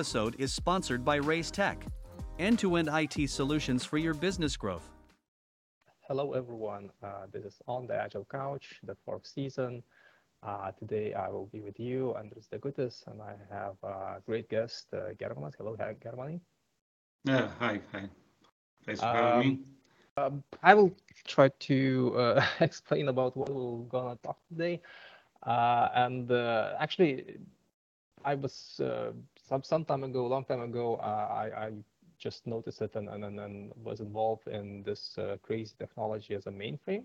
episode is sponsored by Reiz Tech, end to end IT solutions for your business growth. Hello, everyone. Uh, this is On the Agile Couch, the fourth season. Uh, today I will be with you, Andrius Degutis, and I have a great guest, uh, Germanas. Hello, Germany. Yeah, hi, hi. Thanks for having um, me. Um, I will try to uh, explain about what we're gonna talk today. Uh, and uh, actually, I was uh, some some time ago, long time ago, uh, I, I just noticed it and, and, and was involved in this uh, crazy technology as a mainframe.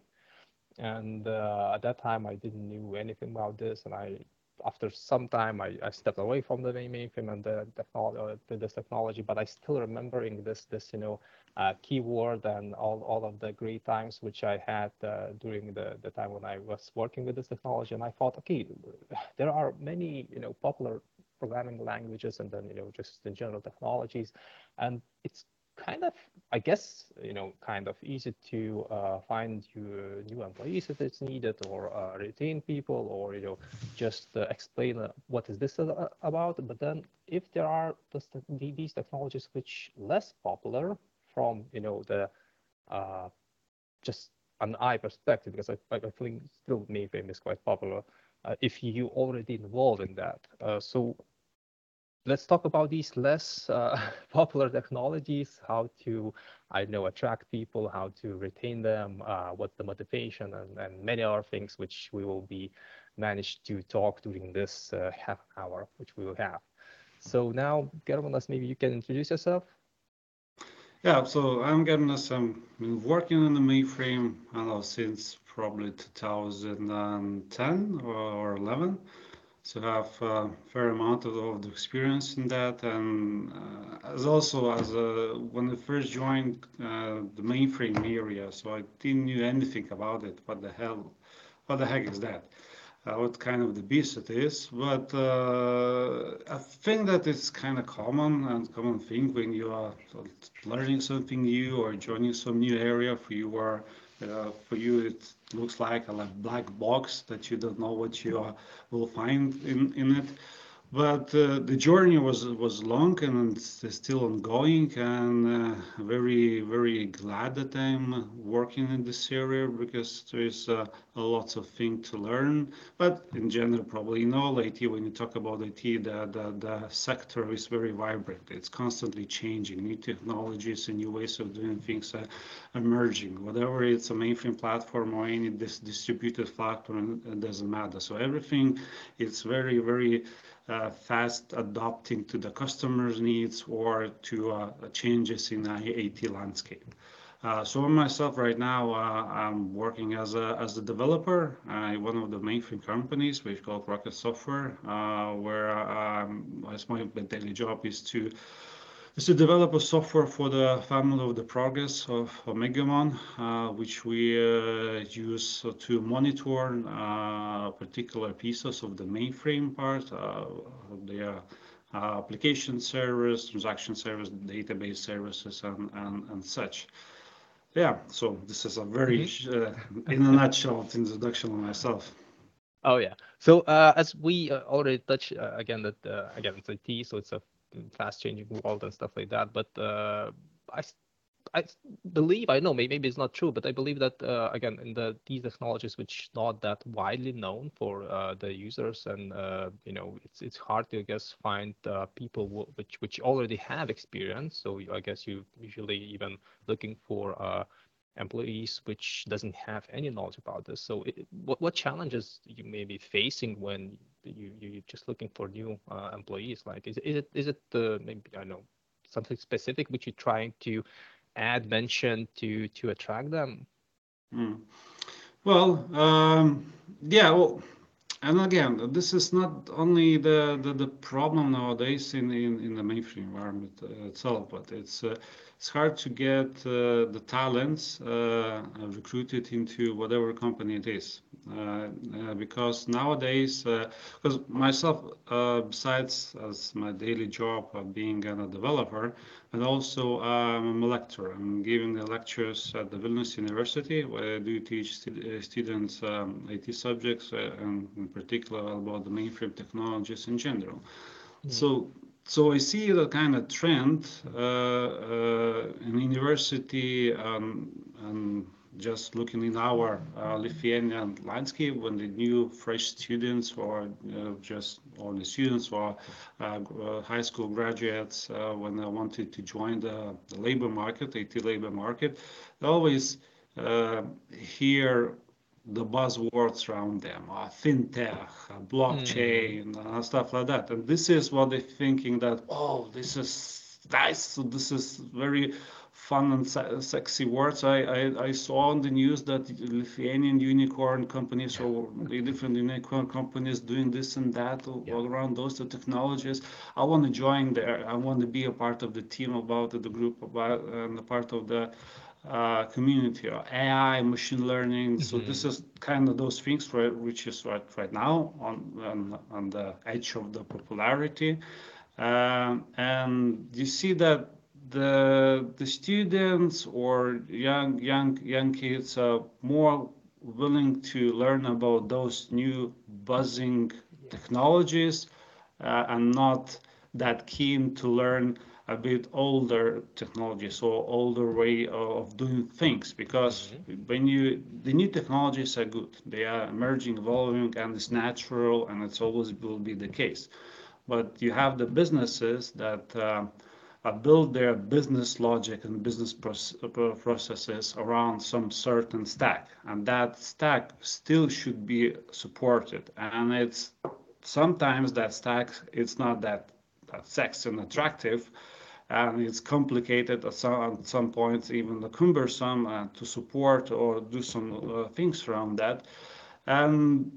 And at that time, I didn't knew anything about this, and I after some time, I, I stepped away from the mainframe and the technology, uh, this technology, but I still remembering this, this you know, uh, keyword and all, all of the great times which I had uh, during the, the time when I was working with this technology. And I thought, okay, there are many, you know, popular programming languages and then, you know, just the general technologies. And it's kind of, I guess, you know, kind of easy to uh, find you, new employees if it's needed, or uh, retain people, or you know, just uh, explain uh, what is this about. But then, if there are these technologies which less popular from you know the uh, just an eye perspective, because I, I think still mainframe is quite popular. Uh, if you already involved in that, so let's talk about these less uh, popular technologies, how to, I know, attract people, how to retain them, uh, what's the motivation, and, and, many other things which we will be managed to talk during this uh, half hour, which we will have. So now, Germanas, maybe you can introduce yourself. Yeah, so I'm Germanas. I'm been working on the mainframe I know, since probably 2010 or 11 so I have a fair amount of, of experience in that. And uh, as also as a, when I first joined uh, the mainframe area so I didn't knew anything about it. What the hell what the heck is that? Uh, what kind of the beast it is. But uh, I think that it's kind of common and common thing when you are learning something new or joining some new area for you are uh, for you, it looks like a black box that you don't know what you are, will find in, in it. But uh, the journey was was long and still ongoing, and uh, very very glad that I'm working in this area because there is uh, a lot of things to learn. But in general, probably in all IT, when you talk about IT, the, the the sector is very vibrant. It's constantly changing. New technologies and new ways of doing things are emerging. Whatever it's a mainframe platform or any dis distributed platform, it doesn't matter. So everything, it's very very fast adapting to the customer's needs or to uh, changes in the IT landscape. Uh, so myself right now, uh, I'm working as a as a developer uh, one of the mainframe companies, which called Rocket Software, uh, where um, my daily job is to is to develop a software for the family of the progress of Omegamon, uh, which we uh, use to monitor uh, particular pieces of the mainframe part, uh, the uh, application servers, transaction servers, database services, and, and, and such. Yeah, so this is a very, mm-hmm. Uh, in a nutshell, introduction of myself. Oh yeah. So as we already touched again that again it's IT, so it's a fast changing world and stuff like that. But uh, I I believe I know maybe, maybe it's not true, but I believe that uh, again in the these technologies which not that widely known for uh, the users, and uh, you know it's it's hard to I guess find uh, people w- which which already have experience. So I guess you usually even looking for uh, employees which doesn't have any knowledge about this. So it, what what challenges you may be facing when you you're just looking for new uh, employees? Like is is it is it maybe I know something specific which you're trying to add mention to to attract them? Mm. Well, um, yeah, well, and again, this is not only the, the, the problem nowadays in, in, in the mainframe environment uh, itself, but it's uh, it's hard to get uh, the talents uh, recruited into whatever company it is. Uh, uh, because nowadays, because myself, besides as my daily job of being a developer, and also um, I'm a lecturer. I'm giving the lectures at the Vilnius University where I do teach st students um, IT subjects and in particular about the mainframe technologies in general. Mm. So so I see the kind of trend uh, uh, in university um, and just looking in our uh, Lithuanian landscape when the new fresh students or just the students or high school graduates when they wanted to join the, the labor market, IT labor market, always hear the buzzwords around them, uh, fintech, uh, blockchain, mm. uh, stuff like that. And this is what they're thinking that, oh, this is nice. So this is very fun and se sexy words. I, I, I, saw on the news that Lithuanian unicorn companies or different unicorn companies doing this and that all, yeah. all around those the technologies. I want to join there. I want to be a part of the team about it, the group about and a part of the uh, community or AI, machine learning. Mm-hmm. So this is kind of those things for, which is right right now on on, on the edge of the popularity, um, and you see that the the students or young young young kids are more willing to learn about those new buzzing technologies uh, and not that keen to learn a bit older technology, so older way of doing things. Because mm-hmm. when you the new technologies are good, they are emerging, evolving, and it's natural, and it's always will be the case. But you have the businesses that uh, build their business logic and business processes around some certain stack, and that stack still should be supported. And it's sometimes that stack it's not that, sexy and attractive and it's complicated at some, at some points, even the cumbersome uh, to support or do some uh, things around that. And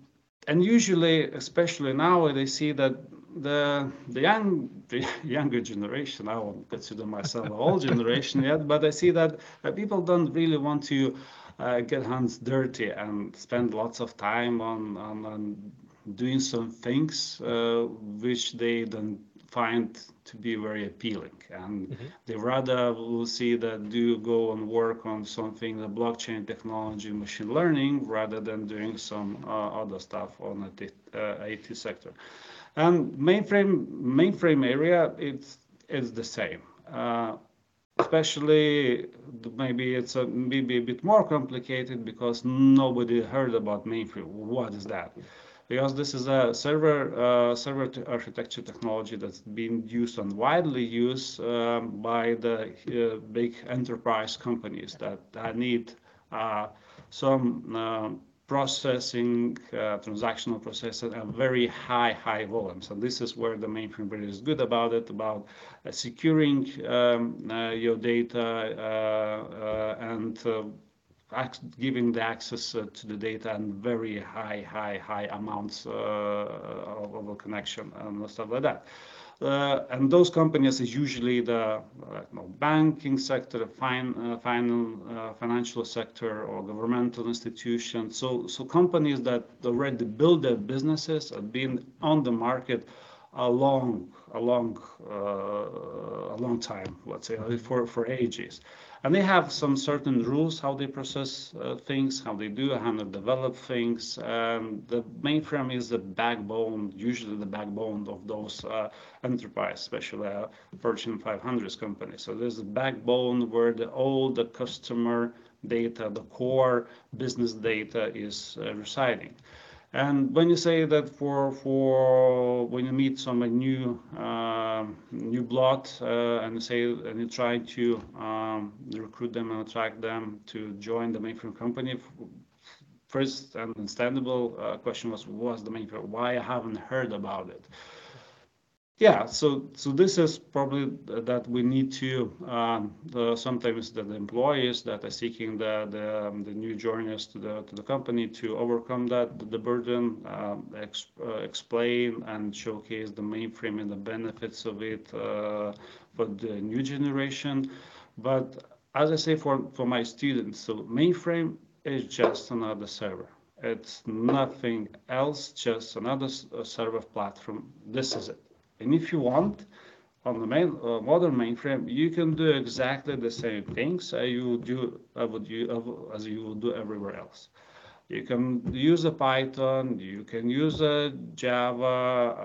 and usually, especially now, they see that the the young the younger generation. I won't consider myself an old generation yet, but I see that uh, people don't really want to uh, get hands dirty and spend lots of time on on, on doing some things uh, which they don't find to be very appealing. And mm-hmm. they rather will see that do go and work on something the blockchain technology machine learning rather than doing some uh, other stuff on the uh, IT sector. And mainframe mainframe area it's it's the same. Uh, especially maybe it's a, maybe a bit more complicated because nobody heard about mainframe. What is that because this is a server uh, server architecture technology that's been used and widely used um, by the uh, big enterprise companies that, need uh, some uh, processing, uh, transactional processing at very high, high volumes. And this is where the mainframe really is good about it, about uh, securing um, your data and giving the access uh, to the data and very high, high, high amounts uh, of, of, connection and stuff like that. Uh, and those companies is usually the uh, banking sector, fin, uh, fin uh, financial sector, or governmental institutions. So, so companies that already build their businesses have been on the market a long, a long, a long time. Let's say for for ages and they have some certain rules how they process uh, things, how they do, how they develop things. Um, the mainframe is the backbone, usually the backbone of those uh, enterprise, especially uh, Fortune 500 companies. So there's a backbone where the, all the customer data, the core business data is uh, residing. And when you say that for for when you meet some new uh, new blood uh, and say and you try to um, recruit them and attract them to join the mainframe company, first and understandable uh, question was was the mainframe why I haven't heard about it. Yeah, so so this is probably that we need to um, the, sometimes the, the, employees that are seeking the the, um, the new joiners to the to the company to overcome that the burden, um, uh, explain and showcase the mainframe and the benefits of it uh, for the new generation. But as I say for for my students, so mainframe is just another server. It's nothing else, just another server platform. This is it. And if you want, on the main, uh, modern mainframe, you can do exactly the same things as you do uh, would you, uh, as you would do everywhere else. you can use a Python, you can use a Java,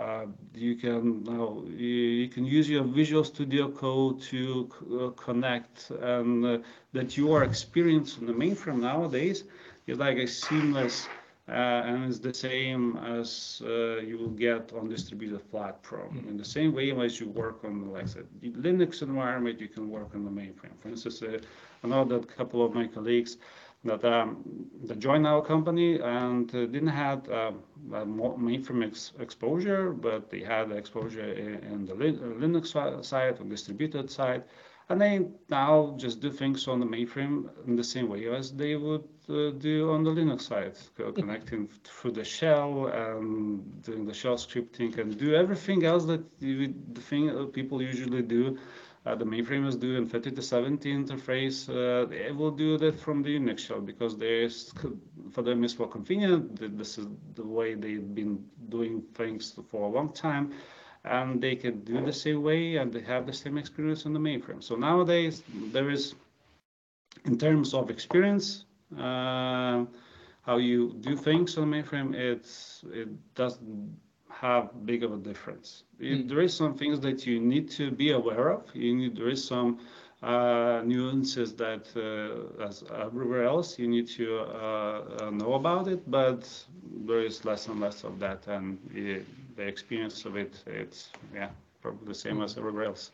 uh, you can you, you, can use your Visual Studio Code to uh, connect, and uh, that your experience on the mainframe nowadays is like a seamless, and it's the same as uh, you will get on distributed platform. Mm -hmm. In the same way as you work on, like I said, Linux environment, you can work on the mainframe. For instance, uh, I know that a couple of my colleagues that um, that joined our company and uh, didn't have uh, mainframe ex exposure, but they had exposure in, in the Linux side, on distributed side, and they now just do things on the mainframe in the same way as they would uh, do on the Linux side, connecting through the shell and doing the shell scripting and do everything else that you, the thing people usually do uh, the mainframe is doing 3270 interface. Uh, they will do that from the Unix shell because there's for them it's more convenient. This is the way they've been doing things for a long time, and they can do the same way and they have the same experience on the mainframe. So nowadays there is, in terms of experience. Uh, how you do things on the mainframe, it's it doesn't have big of a difference. Mm. There is some things that you need to be aware of. You need there is some uh, nuances that, uh, as everywhere else, you need to uh, know about it. But there is less and less of that, and it, the experience of it, it's yeah, probably the same mm. as everywhere else.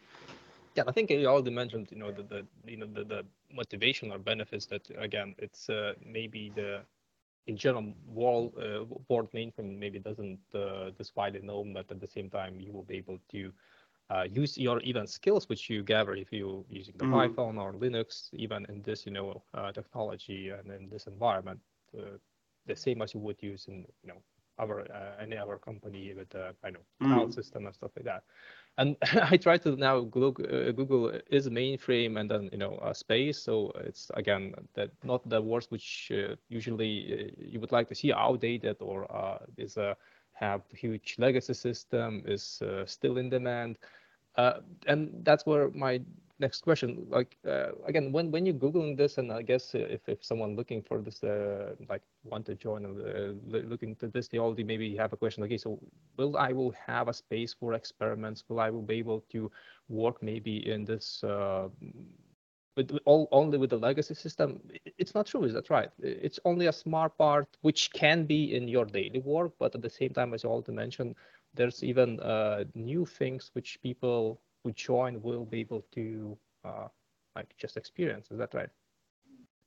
Yeah, I think you already mentioned, you know, the, the you know the, the motivation or benefits that again, it's uh, maybe the in general, wall uh, board mainframe maybe doesn't uh, widely known, but at the same time, you will be able to uh, use your even skills which you gather if you using the mm. Python or Linux, even in this you know uh, technology and in this environment, uh, the same as you would use in you know our uh, any other company with uh, I know mm. cloud system and stuff like that. And I try to now Google, uh, Google is mainframe and then you know a space. So it's again that not the words which uh, usually uh, you would like to see outdated or uh, is a have huge legacy system is still in demand. and that's where my next question like uh, again when when you're googling this and i guess if, if someone looking for this uh, like want to join uh, looking to this they already maybe have a question okay so will i will have a space for experiments? Will i will be able to work maybe in this uh, with all only with the legacy system? It's not true is that right? It's only a smart part which can be in your daily work but at the same time as you already mentioned there's even uh, new things which people who join will be able to uh, like just experience. Is that right?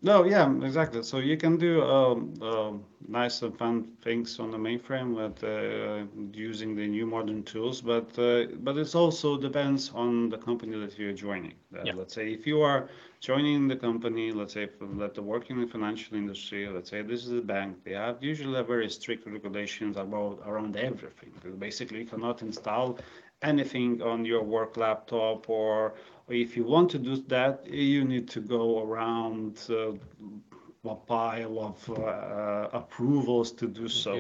No, yeah, exactly. So you can do um, uh, nice and fun things on the mainframe with uh, using the new modern tools, but uh, but it also depends on the company that you're joining. Uh, yeah. Let's say if you are joining the company, let's say that are working in the financial industry, let's say this is a bank, they have usually very strict regulations about around everything. Basically, you cannot install anything on your work laptop or if you want to do that you need to go around uh, a pile of uh, approvals to do so.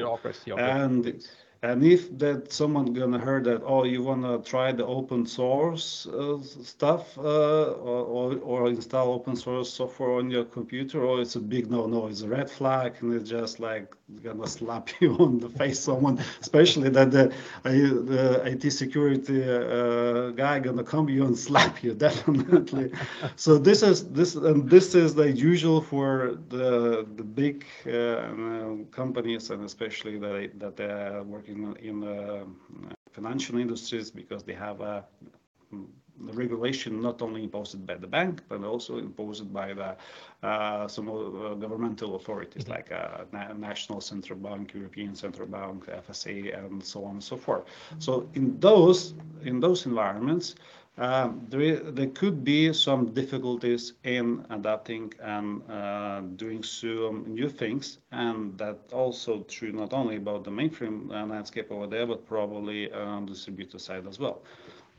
and and if that someone gonna hear that, oh, you wanna try the open source uh, stuff uh, or, or install open source software on your computer, oh it's a big no-no, it's a red flag, and it's just like gonna slap you on the face. Someone, especially that the, uh, the IT security uh, guy gonna come you and slap you definitely. so this is this and this is the usual for the the big uh, companies and especially that that they're working in, in the financial industries because they have a the regulation not only imposed by the bank but also imposed by the uh, some uh, governmental authorities mm-hmm. like uh, Na- national central bank european central bank fsa and so on and so forth so in those in those environments there, there could be some difficulties in adapting and uh, doing some new things, and that also true not only about the mainframe landscape over there, but probably on the distributor side as well.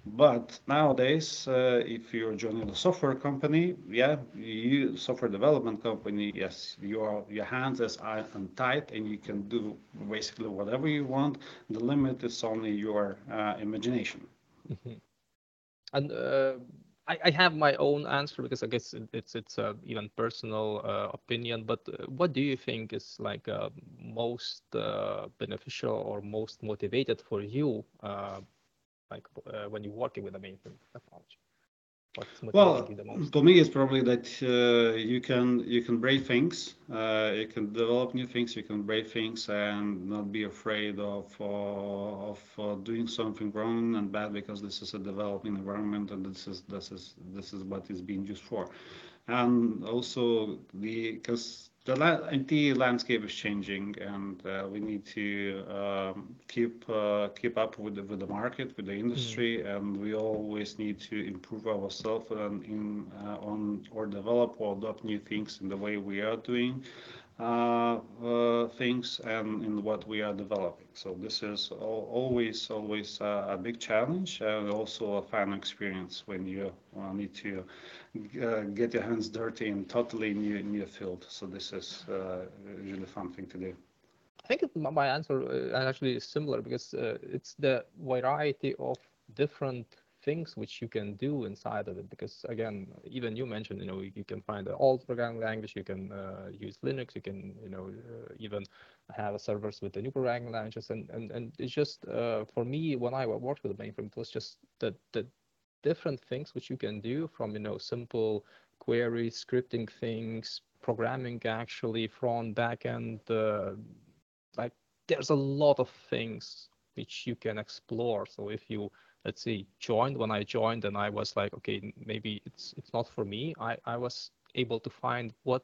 But nowadays, uh, if you're joining a software company, yeah, you software development company, yes, your your hands is tight, and you can do basically whatever you want. The limit is only your uh, imagination. Mm-hmm. And uh, I, I have my own answer because I guess it, it's it's a even personal uh, opinion. But uh, what do you think is like uh, most uh, beneficial or most motivated for you, uh, like uh, when you're working with the mainframe technology? Well, for me, it's probably that uh, you can you can break things, uh, you can develop new things, you can break things, and not be afraid of uh, of uh, doing something wrong and bad because this is a developing environment and this is this is this is what is being used for, and also the because the IT landscape is changing, and uh, we need to um, keep uh, keep up with the, with the market, with the industry, mm. and we always need to improve ourselves and in uh, on or develop or adopt new things in the way we are doing things and in what we are developing. So this is always always a big challenge and also a fun experience when you uh, need to uh, get your hands dirty in totally new new field. So this is uh, usually fun thing to do. I think my answer uh, actually is similar because uh, it's the variety of different things which you can do inside of it because again even you mentioned you know you can find an old programming language you can uh, use linux you can you know uh, even have servers with the new programming languages and and, and it's just uh, for me when i worked with the mainframe it was just the the different things which you can do from you know simple queries scripting things programming actually front back end uh, like there's a lot of things which you can explore. So if you let's say joined when i joined and i was like okay maybe it's it's not for me i i was able to find what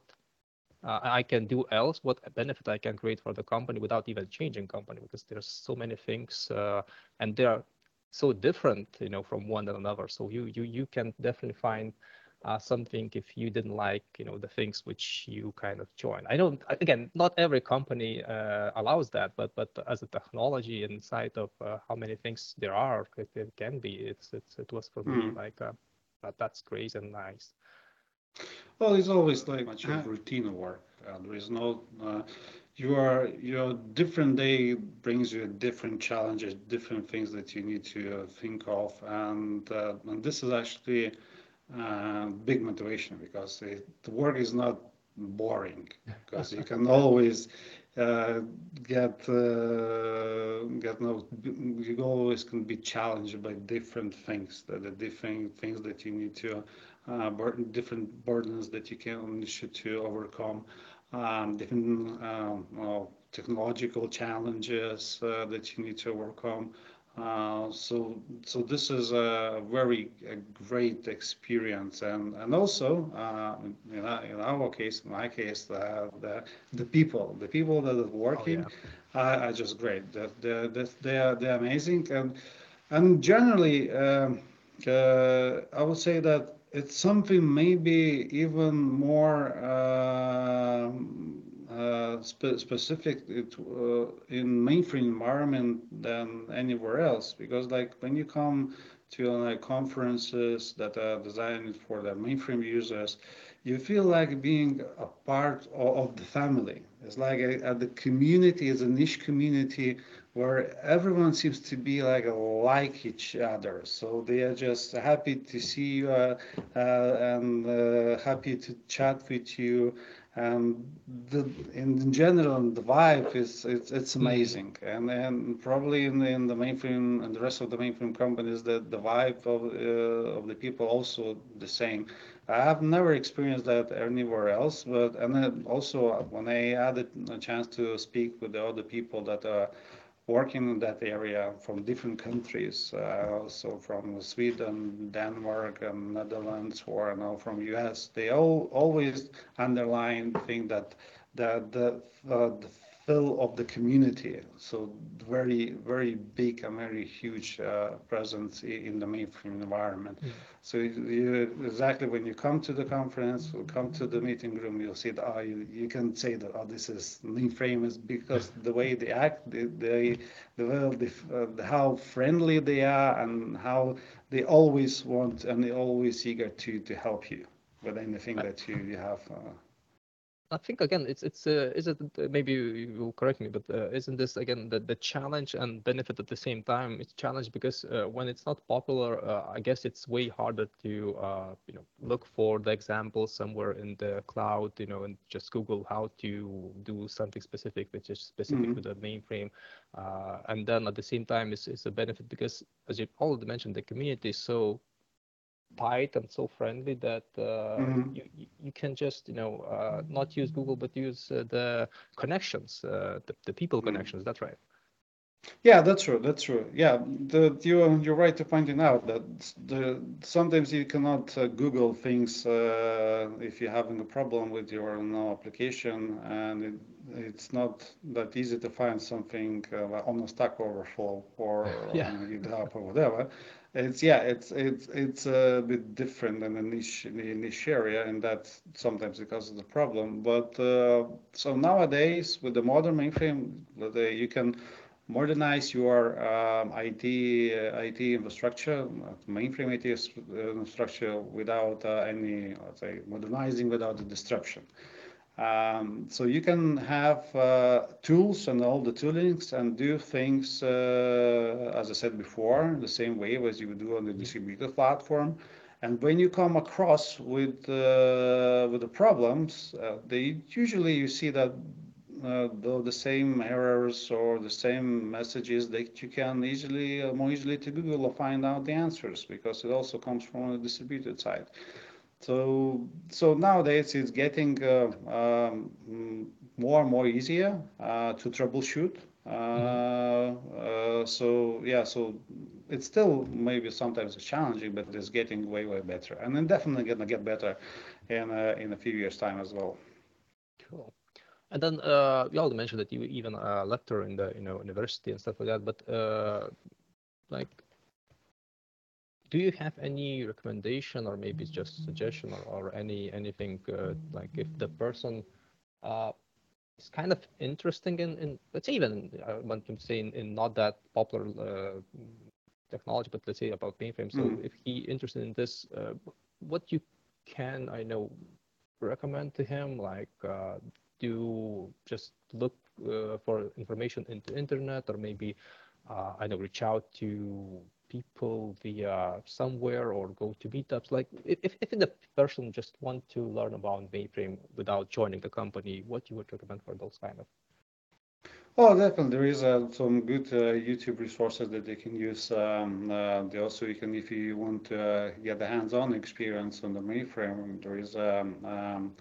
uh, i can do else what benefit i can create for the company without even changing company because there's so many things uh, and they are so different you know from one another. So you you you can definitely find uh, something if you didn't like you know the things which you kind of join i know again not every company uh, allows that but but as a technology inside of uh, how many things there are it, it, can be it's, it's it was for mm. me hmm. like uh, that, that's great and nice well it's always like much of routine work uh, there is no uh, your your different day brings you different challenges different things that you need to think of and and this is actually uh, big motivation because it, the work is not boring because you can always uh, get uh, get no you always can be challenged by different things the, the different things that you need to uh, burden, different burdens that you can should to overcome um, different um, well, technological challenges uh, that you need to overcome uh, so so this is a very a great experience. And and also uh, in, in our case in my case uh, the the people the people that are working oh, yeah. are, are, just great. They they they are they're amazing. And and generally um, uh, I would say that it's something maybe even more um, uh, spe specific uh, in mainframe environment than anywhere else because like when you come to like conferences that are designed for the mainframe users you feel like being a part of, of the family. It's like a, a, the community is a niche community where everyone seems to be like like each other. So they are just happy to see you uh, uh, and uh, happy to chat with you. And the, in general the vibe is it's, it's mm-hmm. amazing. And and probably in the, in the mainframe and the rest of the mainframe companies the, the vibe of, uh, of the people also the same. I have never experienced that anywhere else but and then also when i had a chance to speak with the other people that are working in that area from different countries, uh, so from Sweden, Denmark, and Netherlands, or now from US. They all always underline thing that that the, uh, the fill of the community. So very, very big and very huge uh, presence in the mainframe environment. Yeah. So you, exactly when you come to the conference or come to the meeting room, you'll see that oh, you, you can say that oh, this is mainframe is because the way they act, they, they the, the, uh, how friendly they are, and how they always want and they always eager to to help you with anything that you, you have. Uh, I think again, it's it's uh, is it uh, maybe you will correct me, but uh, isn't this again the, the challenge and benefit at the same time? It's challenge because uh, when it's not popular, uh, I guess it's way harder to uh, you know look for the example somewhere in the cloud, you know, and just Google how to do something specific, which is specific Mhm. to the mainframe, and then at the same time, it's it's a benefit because as you already mentioned, the community is so tight and so friendly that uh, Mhm. you, you you can just you know uh, not use Google but use uh, the connections, uh, the, the people Mhm. connections. That's right. Yeah, that's true. That's true. Yeah, the, you're you're right to pointing out that the sometimes you cannot uh, Google things uh, if you're having a problem with your no application, and it, it's not that easy to find something uh, on a Stack Overflow or Yeah. on GitHub or whatever. It's yeah, it's it's it's a bit different in a niche a niche area, and that sometimes because of the problem. But uh, so nowadays with the modern mainframe, you can modernize your um, IT uh, IT infrastructure, mainframe IT infrastructure without uh, any, say, modernizing without the disruption. Um, so you can have uh, tools and all the toolings and do things, uh, as I said before, the same way as you would do on the distributed platform. And when you come across with uh, with the problems, uh, they usually you see that uh, the same errors or the same messages that you can easily uh, more easily to Google or find out the answers because it also comes from the distributed side. So so nowadays it's getting uh, um, more and more easier uh, to troubleshoot. Uh, uh, so yeah, so it's still maybe sometimes challenging, but it's getting way way better, and then definitely gonna get better in uh, in a few years time as well. Cool. And then uh, you already mentioned that you even uh, lecture in the you know university and stuff like that. But uh, like, do you have any recommendation or maybe just suggestion or, or any anything uh, like if the person uh, is kind of interesting in, in let's say even I want to say in, in not that popular uh, technology, but let's say about mainframe. So Mhm. if he interested in this, uh, what you can I know recommend to him like uh, do just look uh, for information into internet or maybe uh, I know reach out to people via somewhere or go to meetups like if, if the person just want to learn about mainframe without joining the company what you would recommend for those kind of Oh, definitely. There is uh, some good uh, YouTube resources that they can use. Um, uh, they also, you can, if you want to uh, get the hands-on experience on the mainframe, there is um, um,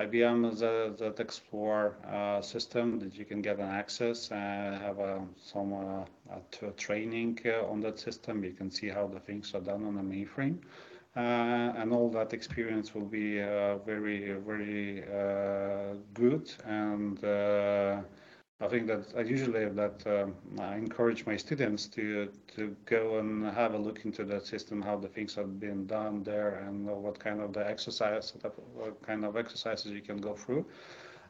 IBM Z- that Xplore uh, system that you can get an access and have uh, some uh, uh, training uh, on that system. You can see how the things are done on the mainframe. Uh, and all that experience will be uh, very, very uh, good and uh, I think that I usually that um, I encourage my students to to go and have a look into that system, how the things have been done there, and what kind of the exercise, what kind of exercises you can go through.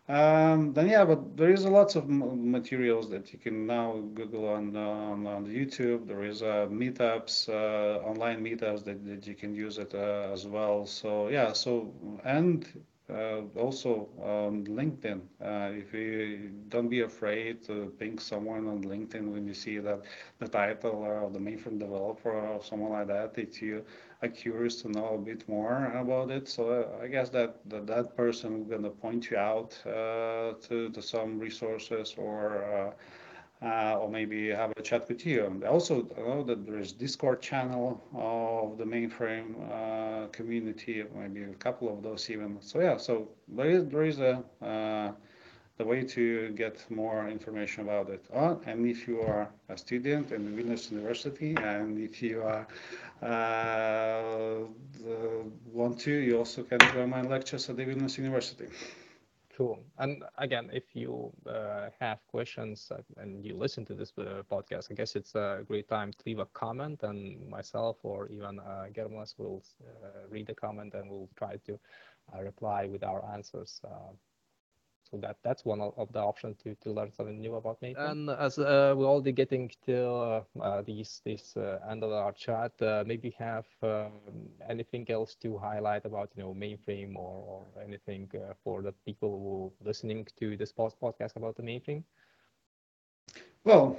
Um, then yeah, but there is a lots of materials that you can now Google on on, on YouTube. There is uh, meetups, uh, online meetups that, that you can use it uh, as well. So yeah, so and also on LinkedIn. Uh, if you don't be afraid to ping someone on LinkedIn when you see that the title of the mainframe developer or someone like that, if you are curious to know a bit more about it. So uh, I guess that that, that person is going to point you out uh, to, to some resources or uh, or maybe have a chat with you. And also, I know that there is Discord channel of the mainframe uh, community, maybe a couple of those even. So yeah, so there is there is a uh, the way to get more information about it. Uh, and if you are a student in Vilnius University, and if you are uh, want to, you also can join my lectures at the Vilnius University. Cool. And again, if you uh, have questions uh, and you listen to this uh, podcast, I guess it's a great time to leave a comment, and myself or even uh, Germanas will uh, read the comment and we'll try to uh, reply with our answers. So that that's one of the options to, to learn something new about mainframe. And as uh, we're already getting to uh, uh, these this uh, end of our chat, uh, maybe have um, anything else to highlight about you know mainframe or, or anything uh, for the people who listening to this podcast about the mainframe. Well,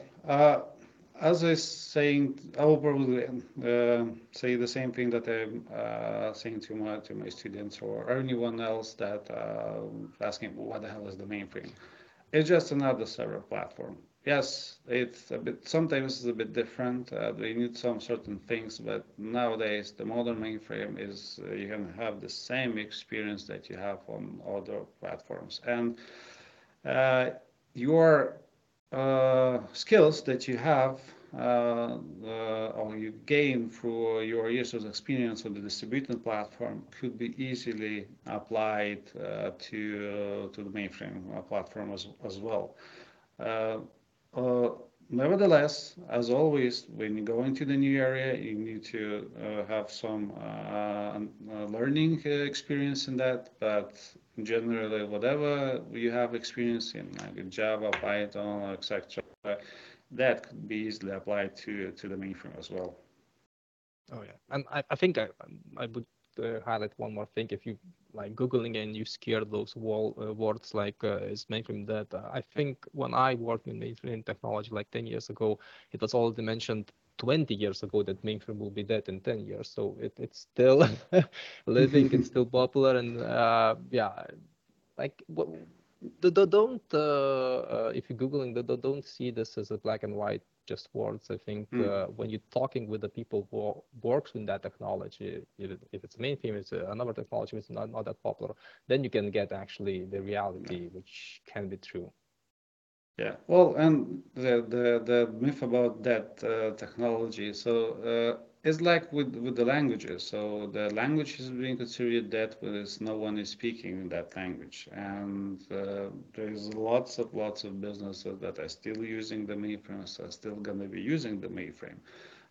as I was saying, I will probably uh, say the same thing that I'm uh, saying to my to my students or anyone else that uh, asking what the hell is the mainframe. It's just another server platform. Yes, it's a bit. Sometimes it's a bit different. Uh, they need some certain things, but nowadays the modern mainframe is uh, you can have the same experience that you have on other platforms, and uh, your uh, skills that you have uh, uh, or you gain through your years of experience on the distributed platform could be easily applied uh, to to the mainframe platform as, as well. Nevertheless, as always, when you go into the new area, you need to uh, have some uh, learning experience in that. But generally, whatever you have experience in, like Java, Python, etc., that could be easily applied to to the mainframe as well. Oh yeah, and I, I think I I would uh, highlight one more thing. If you like googling and you scare those wall, uh, words like uh, is dead, uh, I think when I worked in mainframe technology like 10 years ago, it was already mentioned 20 years ago that mainframe will be dead in 10 years. So it, it's still living, it's still popular, and uh, yeah, like what don't uh, uh, if you're googling don't see this as a black and white just words. I think mm. uh, when you're talking with the people who works in that technology if, if it's mainframe it's another technology it's not, not that popular then you can get actually the reality which can be true. Yeah. Well and the the, the myth about that uh, technology so uh, it's like with with the languages. So the language is being considered dead because no one is speaking that language, and uh, there's lots of lots of businesses that are still using the mainframes, are still going to be using the mainframe.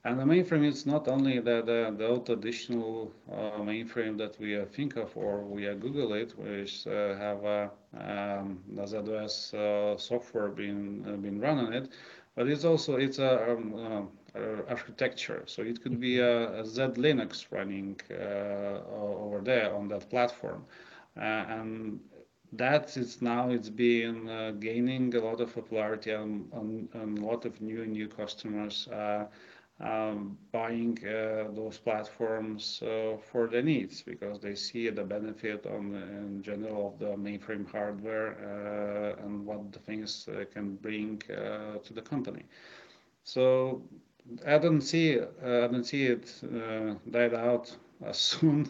And the mainframe is not only the, the, the old traditional uh, mainframe that we uh, think of or we Google it, which uh, have a um, z/OS uh, software being, uh, being run on it, but it's also it's a um, uh, architecture. So it could be a, a Z Linux running uh, over there on that platform, uh, and that is now it's been uh, gaining a lot of popularity and, and, and, a lot of new new customers uh, um, buying uh, those platforms for their needs because they see the benefit on in general of the mainframe hardware and what the things can bring to the company. So I don't see uh, I don't see it uh, died out as soon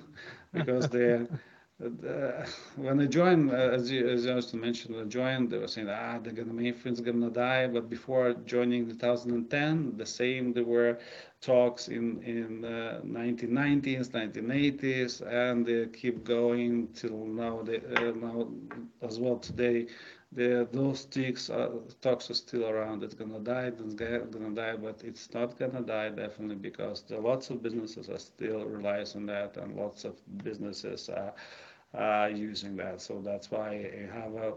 because they uh, when I joined, uh, as you as I mentioned, when I joined, they were saying, ah, they're gonna mainframe's gonna die. But before joining 2010, the same there were talks in in uh, 1990s, 1980s, and they keep going till now. They, uh, now as well today, the, those sticks are, stocks are still around. It's gonna die. It's gonna die, but it's not gonna die definitely because there lots of businesses are still relies on that, and lots of businesses are, using that. So that's why you have a,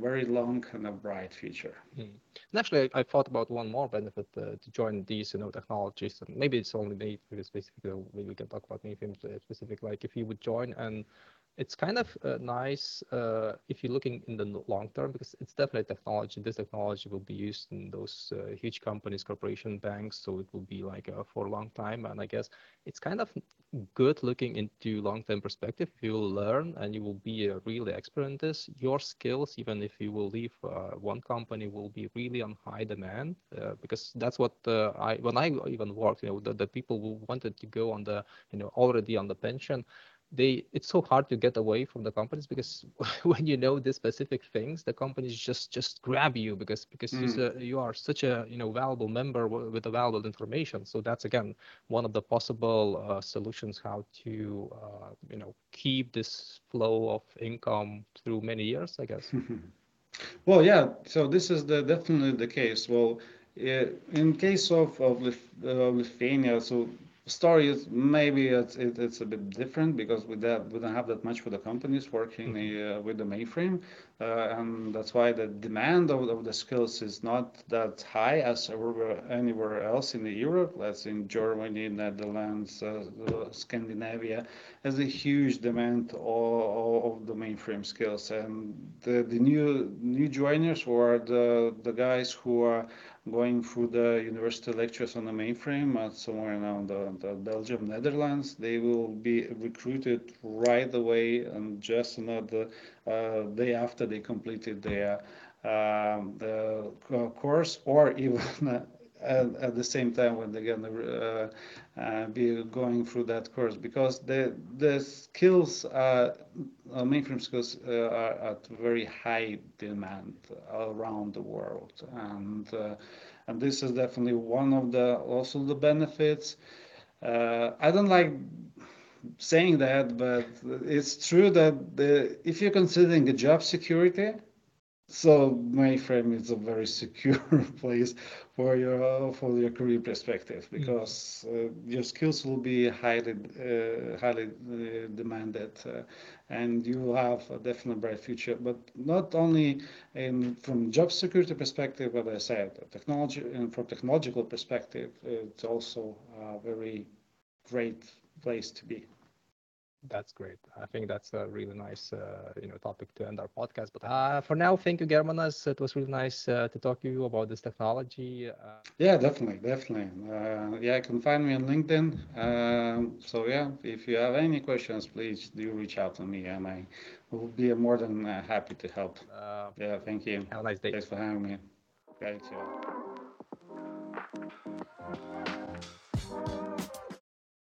very long and a bright future. Mm. Actually, I, I, thought about one more benefit uh, to join these, you know, technologies. And maybe it's only me specifically. Maybe we can talk about me specific. Like if you would join and it's kind of uh, nice uh, if you're looking in the long term because it's definitely technology. This technology will be used in those uh, huge companies, corporation banks, so it will be like uh, for a long time. And I guess it's kind of good looking into long-term perspective. You will learn and you will be a really expert in this. Your skills, even if you will leave uh, one company, will be really on high demand uh, because that's what I when I even worked, you know, the, the people who wanted to go on the you know already on the pension they it's so hard to get away from the companies because when you know these specific things the companies just just grab you because because mm. you are such a you know valuable member with the valuable information. So that's again one of the possible uh, solutions how to uh, you know keep this flow of income through many years i guess. Well yeah so this is the definitely the case. Well in case of, of uh, Lithuania, so story is maybe it's it, it's a bit different because we that we don't have that much for the companies working Mm-hmm. uh, with the mainframe, uh, and that's why the demand of, of the skills is not that high as anywhere else in the Europe. Let's in Germany, Netherlands, uh, Scandinavia, has a huge demand of, of the mainframe skills, and the, the new new joiners or the the guys who are going through the university lectures on the mainframe uh, somewhere around the, the Belgium, Netherlands, they will be recruited right away and just another uh, day after they completed their um, the course, or even at, at the same time when they're gonna uh, uh, be going through that course, because the the skills, uh, uh, mainframe skills, uh, are at very high demand around the world, and and this is definitely one of the also the benefits. I don't like saying that, but it's true that the if you're considering a job security, so mainframe is a very secure place for your for your career perspective because uh, your skills will be highly uh, highly uh, demanded uh, and you will have a definite bright future. But not only in from job security perspective but I said technology and from technological perspective it's also a very great place to be That's great. I think that's a really nice, uh, you know, topic to end our podcast. But uh, for now, thank you, Germanas. It was really nice uh, to talk to you about this technology. Uh, Yeah, definitely, definitely. Uh, yeah, you can find me on LinkedIn. Um, so yeah, if you have any questions, please do reach out to me, and I will be more than uh, happy to help. Yeah, thank you. have a nice day. Thanks for having me. Thank you.